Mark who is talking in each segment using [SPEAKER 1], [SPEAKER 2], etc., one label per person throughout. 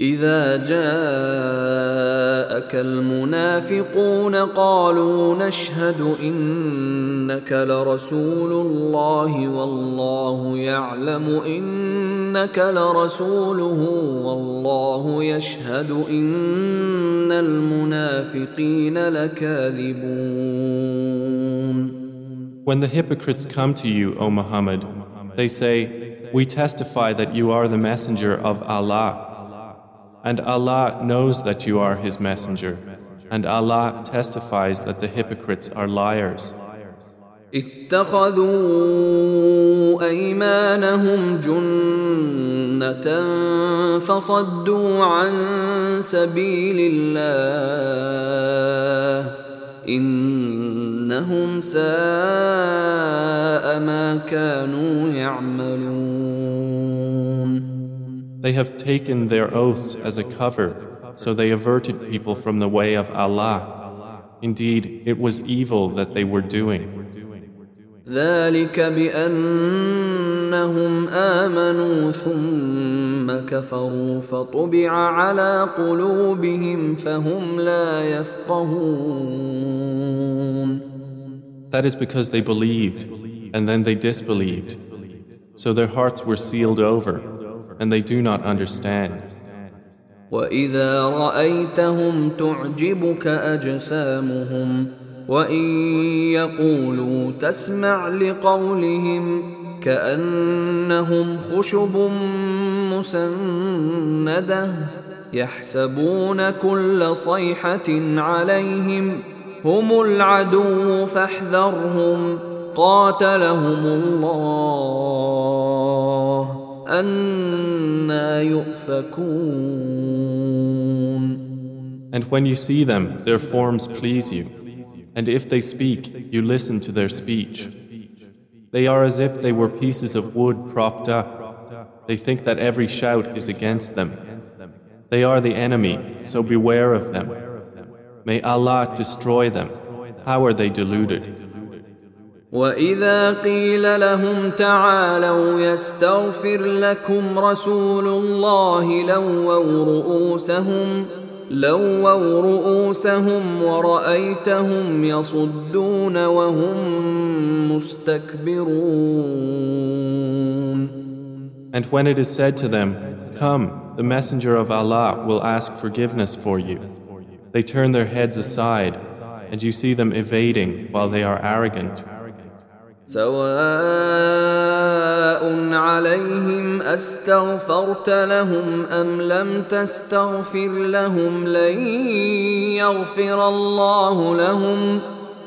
[SPEAKER 1] إذا جاءك المنافقون قالوا نشهد إنك لرسول الله والله يعلم إنك لرسوله والله يشهد إن المنافقين لكاذبون
[SPEAKER 2] When the hypocrites come to you, O Muhammad, they say, We testify that you are the messenger of Allah And Allah knows that you are His messenger. And Allah testifies that the hypocrites are liars.
[SPEAKER 1] اتخذوا ايمانهم جنه فصدوا عن سبيل الله انهم ساء ما كانوا يعملون
[SPEAKER 2] They have taken their oaths as a cover, so they averted people from the way of Allah. Indeed, it was evil that they were doing.
[SPEAKER 1] ذلك بأنهم آمنوا ثم كفروا فطبع على قلوبهم فهم لا يفقهون That
[SPEAKER 2] is because they believed and then they disbelieved. So their hearts were sealed over and they do not understand.
[SPEAKER 1] وإذا رأيتهم تعجبك أجسامهم وإن يقولوا تسمع لقولهم كأنهم خشب مسندة يحسبون كل صيحة عليهم هم العدو فاحذرهم قاتلهم الله And
[SPEAKER 2] when you see them, their forms please you. And if they speak, you listen to their speech. They are as if they were pieces of wood propped up. They think that every shout is against them. They are the enemy, so beware of them. May Allah destroy them. How are they deluded?
[SPEAKER 1] واذا قيل لهم تعالوا يستغفر لكم رسول الله لووا رؤوسهم لووا رؤوسهم ورايتهم يصدون وهم مستكبرون
[SPEAKER 2] And when it is said to them, Come, the Messenger of Allah will ask forgiveness for you, they turn their heads aside, and you see them evading while they are arrogant.
[SPEAKER 1] سواء عليهم استغفرت لهم ام لم تستغفر لهم لن يغفر الله لهم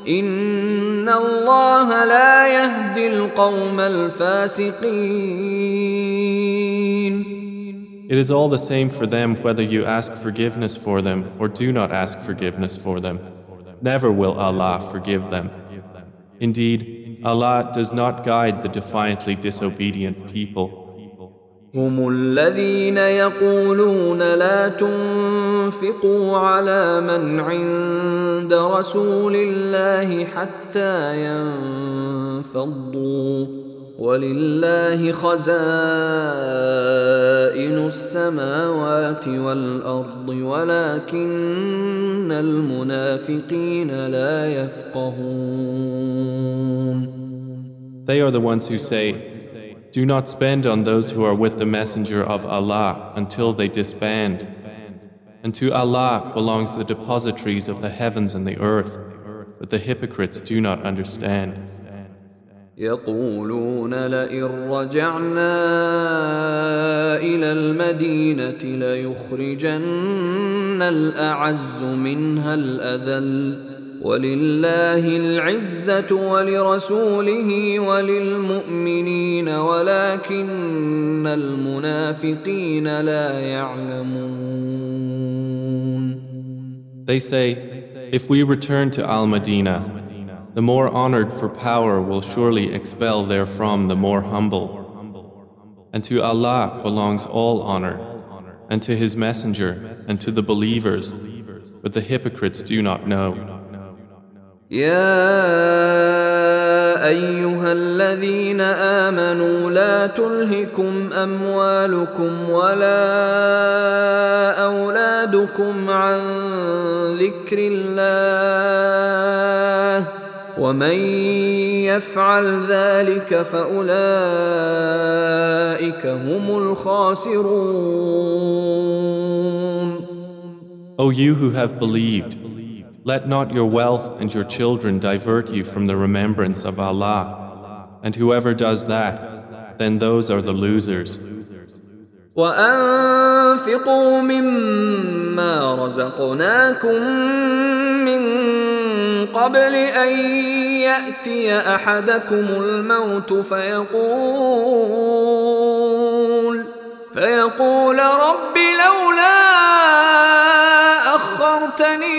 [SPEAKER 1] ان الله لا يهدي القوم الفاسقين
[SPEAKER 2] It is all the same for them whether you ask forgiveness for them or do not ask forgiveness for them. Never will Allah forgive them. Indeed, Allah does not guide the defiantly disobedient people. هم
[SPEAKER 1] الذين يقولون لا تنفقوا على من عند رسول الله حتى ينفضوا ولله خزائن السماوات والارض ولكن المنافقين لا يفقهون
[SPEAKER 2] They are the ones who say, Do not spend on those who are with the Messenger of Allah until they disband. And to Allah belongs the depositories of the heavens and the earth, but the hypocrites do not understand.
[SPEAKER 1] يقولون لئن رجعنا الى المدينه ليخرجن الاعز منها الاذل ولله العزه ولرسوله وللمؤمنين ولكن المنافقين لا يعلمون
[SPEAKER 2] They say, if we return to Al-Madinah, The more honored for power will surely expel therefrom the more humble. And to Allah belongs all honor, and to His Messenger, and to the believers, but the hypocrites do not know. يا
[SPEAKER 1] ايها الذين امنوا لا تلهكم اموالكم ولا اولادكم عن ذكر الله ومن يفعل ذلك
[SPEAKER 2] فأولئك هم الخاسرون O you who have believed, let not your wealth and your children divert you from the remembrance of Allah. And whoever does that, then those are the losers. وأنفقوا مما
[SPEAKER 1] رزقناكم من قبل أن يأتي أحدكم الموت فيقول فيقول رب لولا أخرتني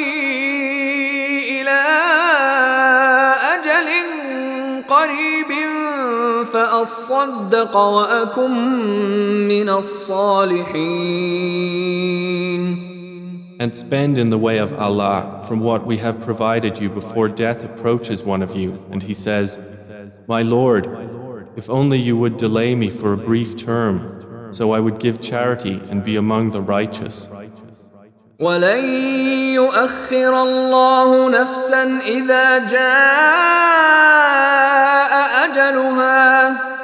[SPEAKER 1] إلى أجل قريب فأصدق وأكن من الصالحين
[SPEAKER 2] and spend in the way of Allah from what we have provided you before death approaches one of you. And he says, My Lord, if only you would delay me for a brief term, so I would give charity and be among the righteous.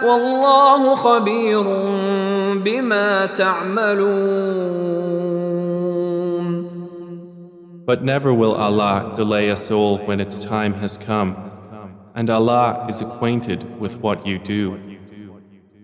[SPEAKER 2] والله خبير بما تعملون but never will Allah delay us all when its time has come, and Allah is acquainted with what you do.